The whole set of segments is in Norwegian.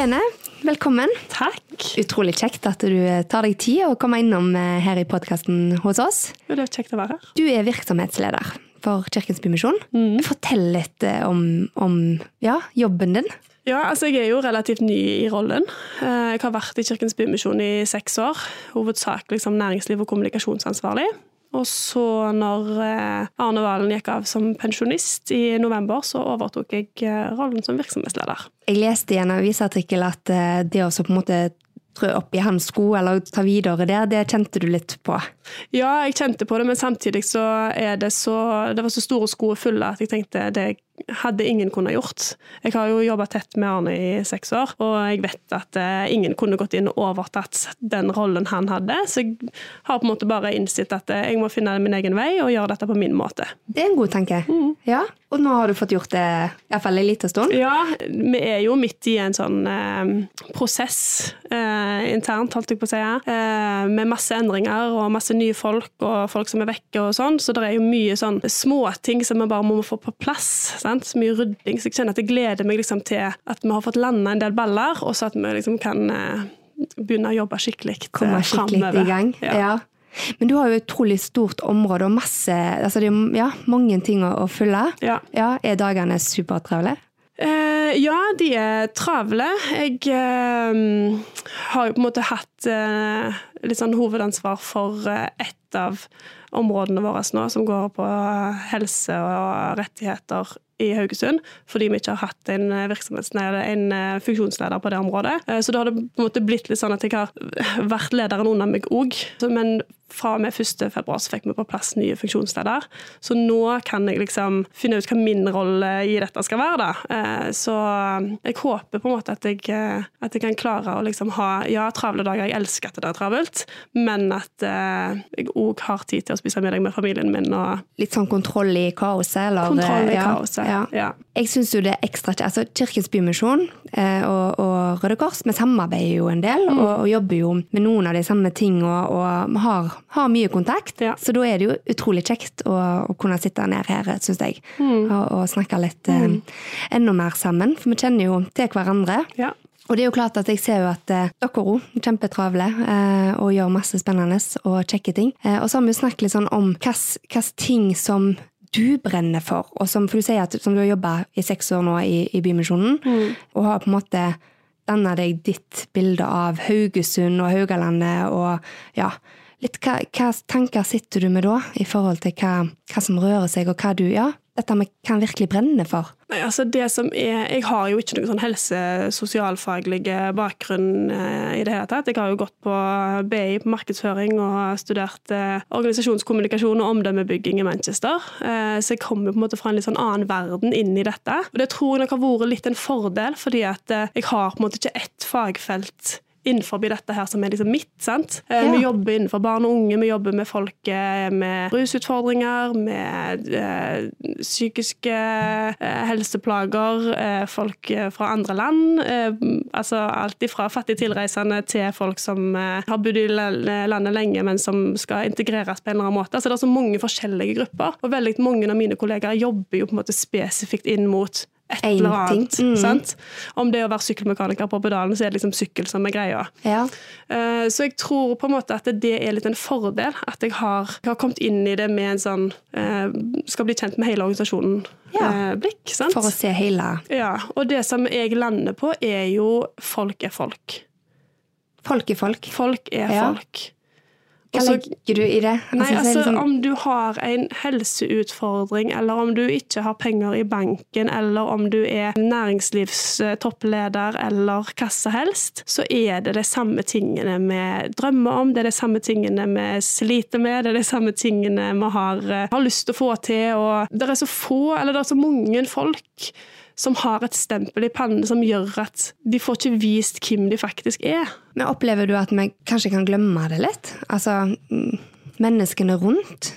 Irene, velkommen. Takk. Utrolig kjekt at du tar deg tid å komme innom eh, her i podkasten hos oss. Det er kjekt å være her. Du er virksomhetsleder for Kirkens Bymisjon. Mm. Fortell litt eh, om, om ja, jobben din. Ja, altså Jeg er jo relativt ny i rollen. Eh, Jeg har vært i Kirkens Bymisjon i seks år. Hovedsakelig som næringsliv- og kommunikasjonsansvarlig. Og så når eh, Arne Valen gikk av som pensjonist i november, så overtok jeg eh, rollen som virksomhetsleder. Jeg leste i en avisartikkel at eh, det å på en måte trø opp i hans sko eller ta videre der, det kjente du litt på. Ja, jeg kjente på det, men samtidig så er det så Det var så store sko å fylle at jeg tenkte det hadde ingen kunnet gjort. Jeg har jo jobba tett med Arne i seks år, og jeg vet at eh, ingen kunne gått inn og overtatt den rollen han hadde. Så jeg har på en måte bare innsett at eh, jeg må finne min egen vei og gjøre dette på min måte. Det er en god tanke. Ja, Og nå har du fått gjort det iallfall en liten stund. Ja, vi er jo midt i en sånn eh, prosess eh, internt, holdt jeg på å si, eh, med masse endringer og masse nye folk og folk som er vekke og sånn, så det er jo mye sånn småting som vi bare må få på plass. Sant? Så mye rydding. Så jeg kjenner at jeg gleder meg liksom til at vi har fått landa en del baller, og så at vi liksom kan eh, begynne å jobbe skikkelig framover. Komme skikkelig fremover. i gang. Ja. Ja. Men du har jo et utrolig stort område og masse altså det er ja, mange ting å, å fylle. Ja. Ja, Er dagene supertravle? Eh, ja, de er travle. Jeg eh, har jo på en måte hatt eh, litt sånn hovedansvar for eh, ett av områdene våre nå, som går på helse og rettigheter i Haugesund, fordi vi ikke har hatt en, virksomhets- en eh, funksjonsleder på det området. Eh, Så da har det på en måte blitt litt sånn at jeg har vært lederen under meg òg. Men fra og med 1. februar så fikk vi på plass nye funksjonsleder. Så nå kan jeg liksom finne ut hva min rolle i dette skal være. da. Eh, Så jeg håper på en måte at jeg, eh, at jeg kan klare å liksom ha ja, travle dager. Jeg elsker at det er travelt, men at eh, jeg òg har tid til å spise middag med familien min. og Litt sånn kontroll i kaoset? Eller, Kontroll i ja, kaoset. Ja. Ja. Jeg syns jo det er ekstra. Altså, Kirkens Bymisjon eh, og, og Røde Kors vi samarbeider jo en del, Mm. og, og jobber jo med noen av de samme tingene og vi har, har mye kontakt. Ja. Så da er det jo utrolig kjekt å, å kunne sitte ned her, syns jeg, Mm. og, og snakke litt eh, enda mer sammen. For vi kjenner jo til hverandre. Ja. Og det er jo klart at jeg ser jo at eh, dere òg er kjempetravle eh, og gjør masse spennende og kjekke ting. Eh, og så har vi jo snakket litt sånn om hvilke ting som du brenner for, og som, for du sier at som du har jobba i seks år nå i, i Bymisjonen, og har på en måte danna deg ditt bilde av Haugesund og Haugalandet og ja, litt hva, hva tanker sitter du med da, i forhold til hva, hva som rører seg, og hva du ja, dette vi kan virkelig brenne for? Nei, altså det som er, Jeg har jo ikke noen sånn helse-sosialfaglig bakgrunn eh, i det hele tatt. Jeg har jo gått på BI på markedsføring og studert eh, organisasjonskommunikasjon og omdømmebygging i Manchester. Eh, så jeg kommer på en måte fra en litt sånn annen verden inn i dette. Og det tror jeg nok har vært litt en fordel, fordi at eh, jeg har på en måte ikke ett fagfelt innenfor dette her som er liksom mitt. sant? Eh, Ja. Vi jobber innenfor barn og unge, vi jobber med folk eh, med rusutfordringer, med eh, psykiske eh, helseplager, eh, folk eh, fra andre land. Altså alt fra fattige tilreisende til folk som har bodd i landet lenge, men som skal integreres på en eller annen måte. Altså Det er så mange forskjellige grupper, og veldig mange av mine kollegaer jobber jo på en måte spesifikt inn mot et En eller annet. Mm. sant? Om det å være sykkelmekaniker på pedalen, så er det liksom sykkel som er greia. Ja. Eh, Så jeg tror på en måte at det er litt en fordel at jeg har, jeg har kommet inn i det med en sånn eh, Skal bli kjent med hele organisasjonen Ja. eh? For å se hele Ja, Og det som jeg lander på, er jo folk er folk. Folk er folk. Folk er Ja. folk. Hva Og legger du i det? Nei, så er det altså sånn- Om du har en helseutfordring, eller om du ikke har penger i banken, eller om du er næringslivstoppleder eller hva som helst, så er det de samme tingene vi drømmer om, det er de samme tingene vi sliter med, det er de samme tingene vi har, eh, har lyst til å få til. Og det er så få, eller det er så mange folk som har et stempel i pannen som gjør at de får ikke vist hvem de faktisk er. Men opplever du at vi kanskje kan glemme det litt? Altså, mm, menneskene rundt?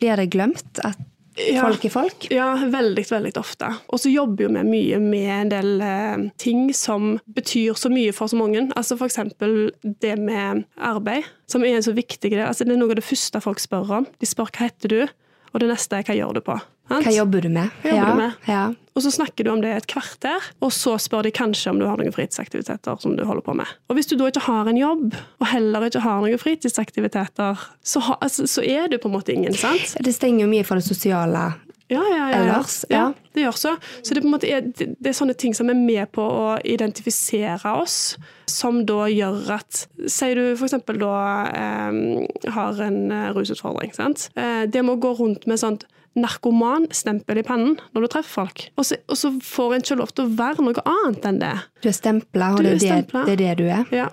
Blir det glemt at folk er folk? Ja, veldig, veldig ofte. Og så jobber jo vi mye med en del eh, ting som betyr så mye for så mange. Altså eksempel det med arbeid, som er en så viktig del. Altså det er noe av det første folk spør om. De spør hva heter du, og det neste er hva gjør du på. Hva jobber du med? Hva jobber ja, du med? Ja. Og så snakker du om det et kvarter, og så spør de kanskje om du har noen fritidsaktiviteter som du holder på med. Og hvis du da ikke har en jobb, og heller ikke har noen fritidsaktiviteter, så, ha, altså, så er du på en måte ingen, sant? Det stenger jo mye for det sosiale Ja, ja, ja. ellers. ja. Det gjør så. Så det, er, det det er sånne ting som er med på å identifisere oss, som da gjør at Sier du f.eks. da eh, har en eh, rusutfordring. sant? Eh, det med å gå rundt med sånt narkomanstempel i pennen når du treffer folk, og så, og så får en ikke lov til å være noe annet enn det. Du er stempla, og Du det er det, det er det du er. Ja.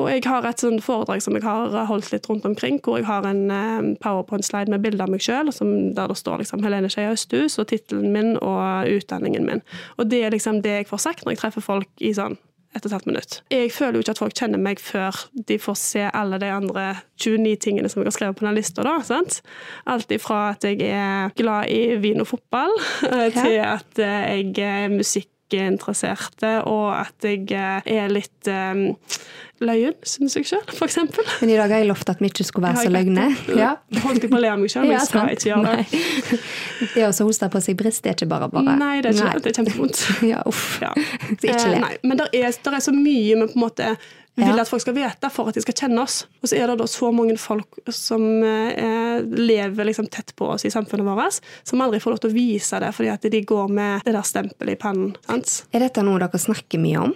Og jeg har et sånt foredrag som jeg har holdt litt rundt omkring, hvor jeg har en eh, powerpoint-slide med bilde av meg sjøl, der det står liksom Helene Skeie Østhus og tittelen min og utdanningen min. Og det er liksom det jeg får sagt når jeg treffer folk i sånn ett og et halvt minutt. Jeg føler jo ikke at folk kjenner meg før de får se alle de andre 29 tingene som jeg har skrevet på den lista. da, sant? Alt ifra at jeg er glad i vin og fotball, til at jeg er musikkinteresserte, og at jeg eh, er litt um, løyen, syns jeg sjøl, eksempel. Men i dag har jeg lovt at vi ikke skulle være så løgne. Ja. Holdt jeg på å le av meg sjøl, men jeg skal ikke gjøre det. Nei. Det å hoste på seg brist, det er ikke bare bare. Nei, det er ikke det. Det er kjempevondt. Ja, uff. Ja. Så ikke Eh, le. nei, men det er, der er så mye vi på en måte vil Ja. at folk skal vite for at de skal kjenne oss. Og så er det da så mange folk som eh, lever liksom tett på oss i samfunnet vårt, som aldri får lov til å vise det fordi at de går med det der stempelet i pannen. Sant? Er dette noe dere snakker mye om?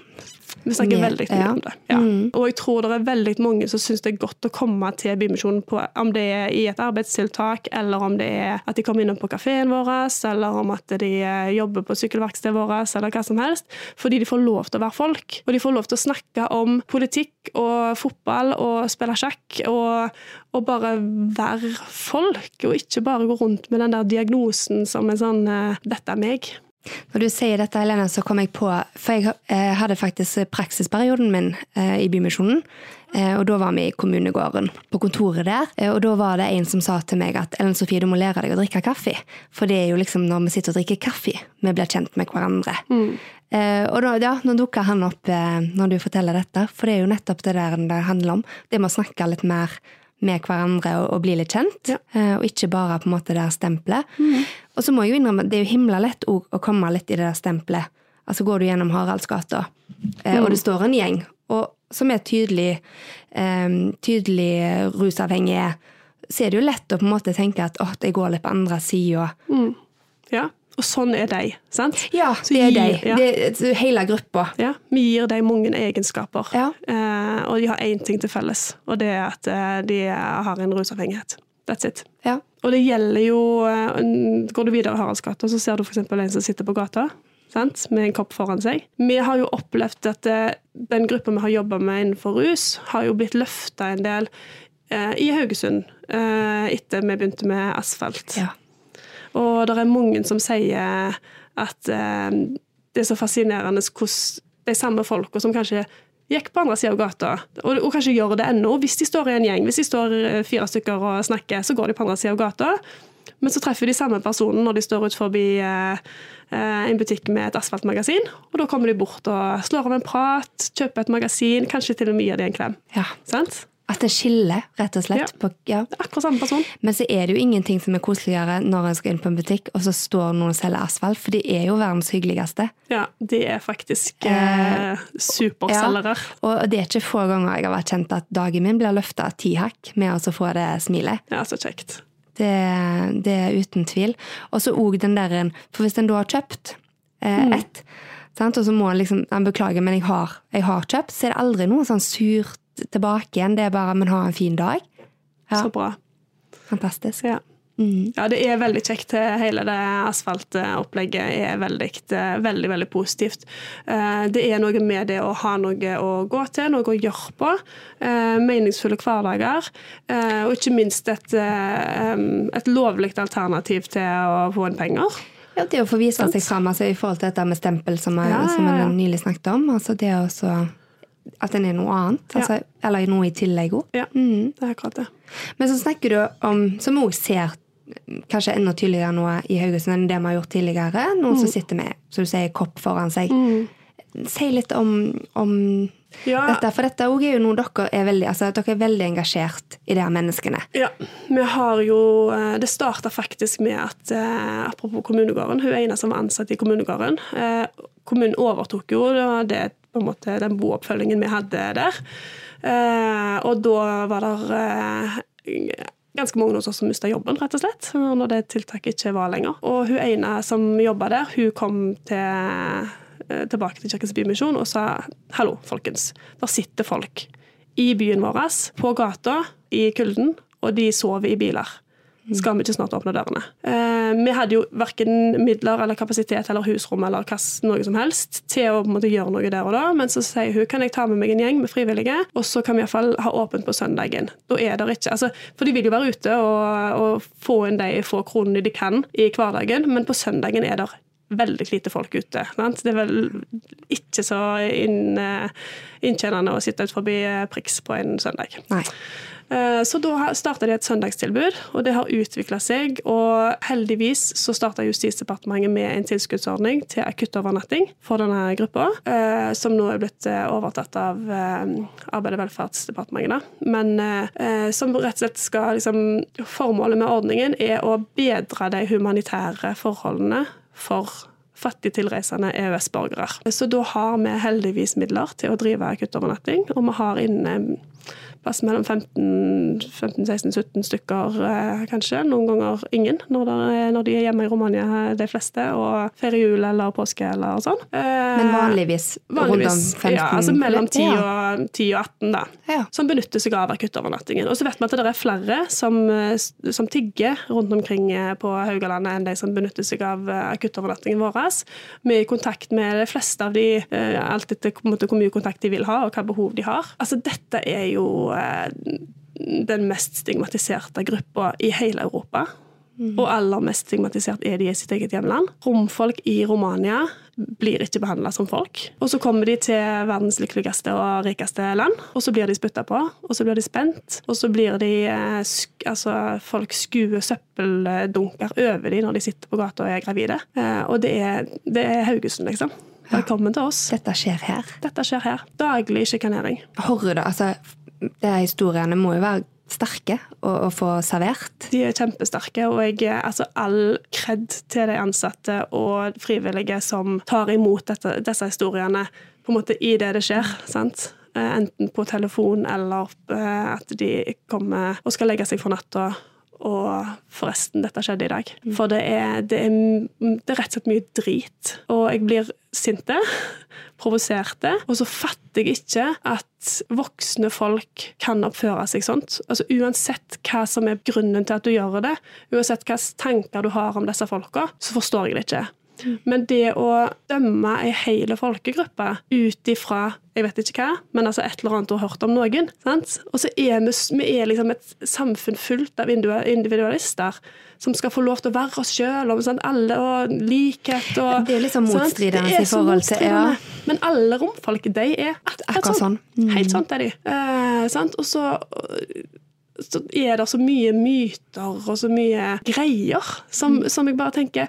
Vi snakker Med- veldig mye ja. om det. Ja. Og jeg tror det er veldig mange som syns det er godt å komme til Bymisjonen, på, om det er i et arbeidstiltak, eller om det er at de kommer innom på kafeen vår, eller om at de eh, jobber på sykkelverkstedet vårt, eller hva som helst. Fordi de får lov til å være folk. Og de får lov til å snakke om politikk og fotball og spille sjakk, og, og bare være folk, og ikke bare gå rundt med den der diagnosen som en sånn eh, 'dette er meg'. Når du sier dette, Helene, så kom jeg på For jeg eh, hadde faktisk praksisperioden min eh, i Bymisjonen. Eh, og da var vi i kommunegården, på kontoret der. Og da var det en som sa til meg at Ellen Sofie, du må lære deg å drikke kaffe. For det er jo liksom når vi sitter og drikker kaffe, vi blir kjent med hverandre. Mm. og da, ja, nå dukker han opp når du forteller dette, for det er jo nettopp det der det handler om. Det med å snakke litt mer med hverandre og, og bli litt kjent, Ja. eh, og ikke bare på en måte det der stempelet. Og så må jeg jo innrømme, det er jo himla lett å, å komme litt i det der stempelet. Altså går du gjennom Haraldsgata, mm. og det står en gjeng og, som er tydelig, um, tydelig rusavhengige, så er det jo lett å på en måte tenke at åh, jeg går litt på andre sida. Ja. Og sånn er de, sant? Ja, Så det er gir- de. ja. Det er hele gruppa. Ja, vi gir dem mange egenskaper, Ja. eh, og de har én ting til felles, og det er at eh, de har en rusavhengighet. That's it. Ja. Og det gjelder jo eh, Går du videre i Haraldsgata, så ser du f.eks. en som sitter på gata sant? med en kopp foran seg. Vi har jo opplevd at eh, den gruppa vi har jobba med innenfor rus, har jo blitt løfta en del eh, i Haugesund eh, etter vi begynte med asfalt. Ja. Og det er mange som sier at eh, det er så fascinerende hvordan de samme folka som kanskje gikk på andre sida av gata, og, og kanskje gjør det ennå, hvis de står i en gjeng, hvis de står eh, fire stykker og snakker, så går de på andre sida av gata. Men så treffer de samme personen når de står ut forbi eh, eh, en butikk med et asfaltmagasin. Og da kommer de bort og slår av en prat, kjøper et magasin, kanskje til og med gir de en klem. ja. Sant? At det skiller, rett og slett. Ja. På, ja. Akkurat samme person. Men så er det jo ingenting som er koseligere når en skal inn på en butikk, og så står noen og selger asfalt, for de er jo verdens hyggeligste. Ja, de er faktisk eh, superselgere. Og det er ikke få ganger jeg har vært kjent at dagen min blir løfta ti hakk med å få det smilet. Ja, så kjekt. Det, det er uten tvil. Og så òg den der For hvis en da har kjøpt eh, ett, sant, og så må en liksom Han beklager, men jeg har, jeg har kjøpt, så er det aldri noe sånn surt tilbake igjen. Det er bare Men ha en fin dag. Ja, Så bra. fantastisk. Ja. ja, det er veldig kjekt. Hele det asfaltopplegget er veldig, veldig, veldig positivt. Eh, Det er noe med det å ha noe å gå til, noe å gjøre på. eh, Meningsfulle hverdager. eh, Og ikke minst et, et lovlig alternativ til å få inn penger. Ja, det å få vise seg fram altså, i forhold til dette med stempel som jeg, Ja, ja, som jeg nylig snakket om. Altså det å så At en er noe annet. Altså, Eller noe i tillegg òg. Ja, det er akkurat det. Men så snakker du om, som vi òg ser kanskje enda tydeligere nå i Haugesund enn det vi har gjort tidligere, noen som sitter med som du sier, kopp foran seg. si litt om, om Ja. dette? For dette er jo noe dere er veldig, altså, dere er veldig engasjert i de her menneskene. Ja, vi har jo eh, Det starta faktisk med at eh, apropos kommunegården, hun ene som var ansatt i kommunegården. Eh, kommunen overtok jo det, på en måte, den booppfølgingen vi hadde der. Eh, og da var det eh, ganske mange hos oss som mista jobben, rett og slett. Når det tiltaket ikke var lenger. Og hun ene som jobba der, hun kom til, eh, tilbake til Kirkens Bymisjon og sa hallo, folkens. Der sitter folk i byen vår, på gata, i kulden, og de sover i biler. Skal vi ikke snart åpne dørene? Eh, vi hadde jo verken midler eller kapasitet eller husrom eller hva, noe som helst til å måte, gjøre noe der og da, men så sier hun kan jeg ta med meg en gjeng med frivillige, og så kan vi iallfall ha åpent på søndagen. Da er det ikke, altså, For de vil jo være ute og, og få inn de få kronene de kan i hverdagen, men på søndagen er det veldig lite folk ute. Sant? Det er vel ikke så inn, eh, inntjenende å sitte ut forbi priks Prix på en søndag. Nei. Eh, Så da starta de et søndagstilbud, og det har utvikla seg. Og heldigvis så starta Justisdepartementet med en tilskuddsordning til akuttovernatting for denne gruppa, eh, som nå er blitt eh, overtatt av Arbeids- og velferdsdepartementet. Men som rett og slett skal liksom Formålet med ordningen er å bedre de humanitære forholdene for fattig tilreisende EØS-borgere. Så da har vi heldigvis midler til å drive akuttovernatting, og vi har inne plass mellom 15-16-17 stykker, eh, kanskje. Noen ganger ingen, når, de er hjemme i Romania, de fleste, og feirer jul eller påske eller sånn. Eh, Men vanligvis, vanligvis rundt om 15 Ja, altså mellom 10 og, 10 og 18, da. Ja. Som benytter seg av akuttovernattingen. Og så vet vi at det er flere som, eh, som tigger rundt omkring eh, på Haugalandet enn de som benytter seg av eh, akuttovernattingen vår. Vi er i kontakt med de fleste av de, eh, alt etter hvor mye kontakt de vil ha, og hva behov de har. Altså, dette er jo eh, den mest stigmatiserte gruppa i hele Europa. Og aller mest stigmatisert er de i sitt eget hjemland. Romfolk i Romania blir ikke behandla som folk. Og så kommer de til verdens lykkeligste og rikeste land, og så blir de spytta på, og så blir de spent, og så blir de eh, altså, Folk skuer søppeldunker over de når de sitter på gata og er gravide. Eh, og det er, det er Haugesund, liksom. Velkommen til oss. Dette skjer her. Dette skjer her. Daglig sjikanering. Horror, da. Altså, de historiene må jo være sterke å, få servert. De er kjempesterke, og jeg altså all kred til de ansatte og frivillige som tar imot dette, disse historiene på en måte i det det skjer. sant? Eh, Enten på telefon eller eh, at de kommer og skal legge seg for natta. Og forresten, dette skjedde i dag. For det er, det, er, det er rett og slett mye drit. Og jeg blir sinte, provoserte, og så fatter jeg ikke at voksne folk kan oppføre seg sånt. Altså Uansett hva som er grunnen til at du gjør det, uansett hva tanker du har om disse folka, så forstår jeg det ikke. Men det å dømme ei hele folkegruppe ut ifra jeg vet ikke hva, men altså et eller annet du har hørt om noen. Sant? Og så er vi, vi er liksom et samfunn fullt av individualister som skal få lov til å være oss sjøl, og sant? alle og likhet og Det er liksom motstridende i forhold til- ja. Men alle romfolk, de er akkurat, Akkurat sånn. Mm. Helt sant, er de. Eh, sant? Og så så er det så mye myter og så mye greier som, som jeg bare tenker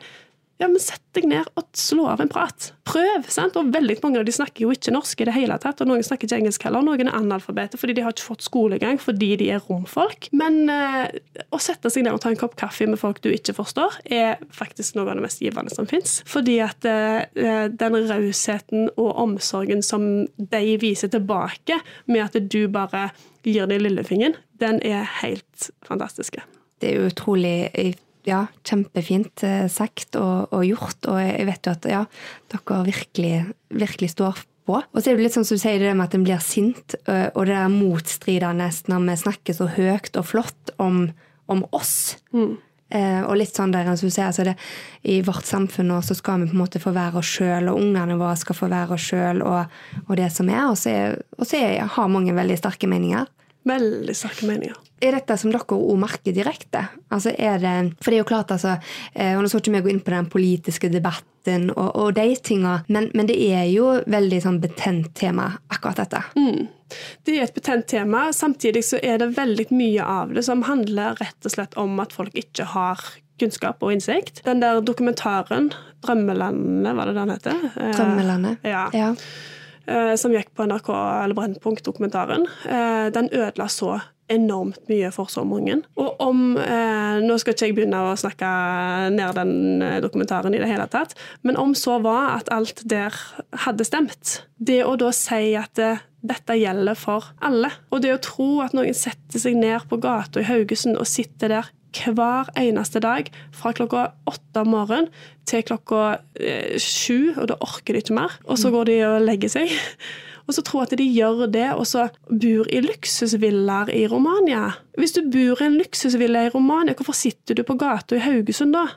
ja, men Sett deg ned og slå av en prat. Prøv. sant? Og veldig mange av de snakker jo ikke norsk i det hele tatt. og Noen snakker ikke engelsk heller. Noen er analfabeter fordi de har ikke fått skolegang fordi de er romfolk. Men eh, å sette seg ned og ta en kopp kaffe med folk du ikke forstår, er faktisk noe av det mest givende som fins. Fordi at eh, den rausheten og omsorgen som de viser tilbake med at du bare gir dem lillefingeren, den er helt fantastisk. Det er utrolig ja, kjempefint eh, sagt og, og gjort, og jeg vet jo at ja, dere virkelig, virkelig står på. Og så er det litt sånn som du sier det med at en blir sint, og det er motstridende når vi snakker så høyt og flott om, om oss. Eh, og litt sånn der, som du sier, altså det, I vårt samfunn nå så skal vi på en måte få være oss sjøl, og ungene våre skal få være oss sjøl, og, og det som er. Og så, er, og så er, har mange veldig sterke meninger. Veldig sterke meninger. Er dette som dere òg merker direkte? Altså det, for det er jo klart, altså, eh, og Nå skal ikke vi gå inn på den politiske debatten og, og de tinga, men, men, det er jo veldig sånn betent tema, akkurat dette. Mm. Det er et betent tema. Samtidig så er det veldig mye av det som handler rett og slett om at folk ikke har kunnskap og innsikt. Den der dokumentaren 'Drømmelandet', var det den heter? Eh, Drømmelandet. Ja. Ja. eh, Som gikk på NRK, eller Brennpunkt-dokumentaren. Den ødela så enormt mye for så mange. Og om eh, Nå skal ikke jeg begynne å snakke ned den eh, dokumentaren i det hele tatt, men om så var at alt der hadde stemt Det å da si at det, dette gjelder for alle, og det å tro at noen setter seg ned på gata i Haugesund og sitter der hver eneste dag fra klokka åtte om morgenen til klokka eh, sju, og da orker de ikke mer. Og så går de og legger seg. Og så jeg at de gjør det, og så bor i luksusvillaer i Romania. Hvis du bor i en luksusvilla i Romania, hvorfor sitter du på gata i Haugesund da?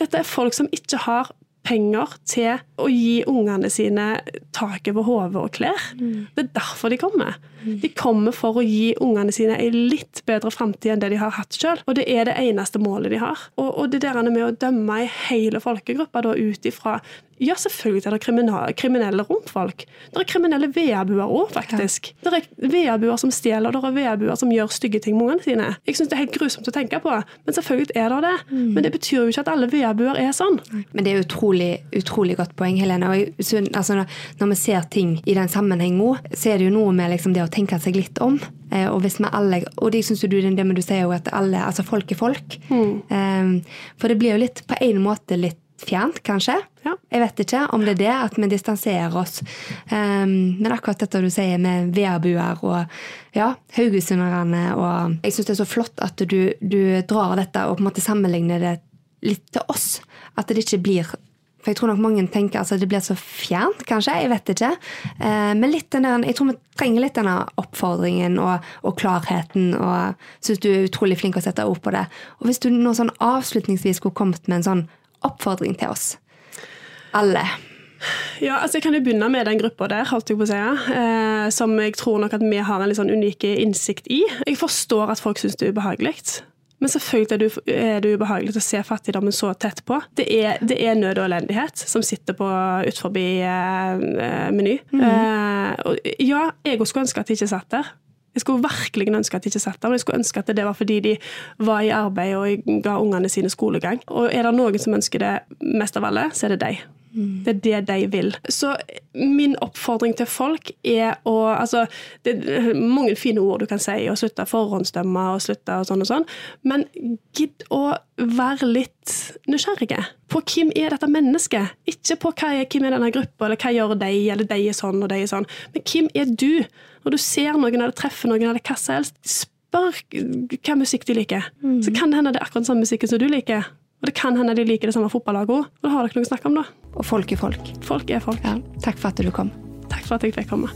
Dette er folk som ikke har penger til å gi ungene sine tak over hodet og klær. Det er derfor de kommer. De kommer for å gi ungene sine en litt bedre framtid enn det de har hatt sjøl. Og det er det eneste målet de har. Og, og det der med å dømme ei hele folkegruppe da ut ifra Ja, selvfølgelig er det kriminelle, kriminelle romfolk. Det er kriminelle veabuer òg, faktisk. Det er veabuer som stjeler, det er veabuer som gjør stygge ting med ungene sine. Jeg syns det er helt grusomt å tenke på, men selvfølgelig er det det. Men det betyr jo ikke at alle veabuer er sånn. Men det er utrolig, utrolig godt poeng, Helene. Og jeg altså, når, vi ser ting i den sammenhengen, så er det jo noe med liksom, det å tenke seg litt om. Eh, og hvis vi alle, og det syns du det med du sier jo at alle, altså folk er folk. Eh, for det blir jo litt, på en måte litt fjernt, kanskje. Ja. Jeg vet ikke om det er det, at vi distanserer oss. Um, men akkurat dette du sier med vedbuer og ja, haugesunderne og Jeg syns det er så flott at du, du drar dette og på en måte sammenligner det litt til oss. At det ikke blir for jeg tror nok mange tenker altså det blir så fjernt, kanskje. Jeg vet ikke. Eh, men litt den der, jeg tror vi trenger litt denne oppfordringen og, og klarheten. Og syns du er utrolig flink å sette ord på det. Og hvis du nå sånn avslutningsvis skulle kommet med en sånn oppfordring til oss alle. Ja, altså Jeg kan jo begynne med den gruppa der, holdt jeg på å si, eh, som jeg tror nok at vi har en litt sånn unik innsikt i. Jeg forstår at folk syns det er ubehagelig. Men selvfølgelig er det, ubehagelig å se fattigdommen så tett på. Det er, det er nød og elendighet som sitter på utenfor eh, Meny. eh, ja, jeg skulle ønske at de ikke satt der. Jeg skulle virkelig ønske at de ikke satt der, men jeg skulle ønske at det var fordi de var i arbeid og ga ungene sine skolegang. Og er det noen som ønsker det mest av alle, så er det deg. Det er det de vil. Så min oppfordring til folk er å altså, Det er mange fine ord du kan si, og slutte å forhåndsdømme og slutte og sånn og sånn, men gidd å være litt nysgjerrige på hvem er dette mennesket? Ikke på hva er, hvem er denne gruppa, eller hva gjør de, eller de er sånn og de er sånn, men hvem er du? Når du ser noen eller treffer noen eller hva som helst, spør hva musikk de liker. Så kan det hende det er akkurat samme musikken som du liker. Og det kan hende de liker det samme fotballaget òg. Og da har dere noe å snakke om, da. Og folk er folk. Folk er folk. Ja, takk for at du kom. Takk for at jeg fikk komme.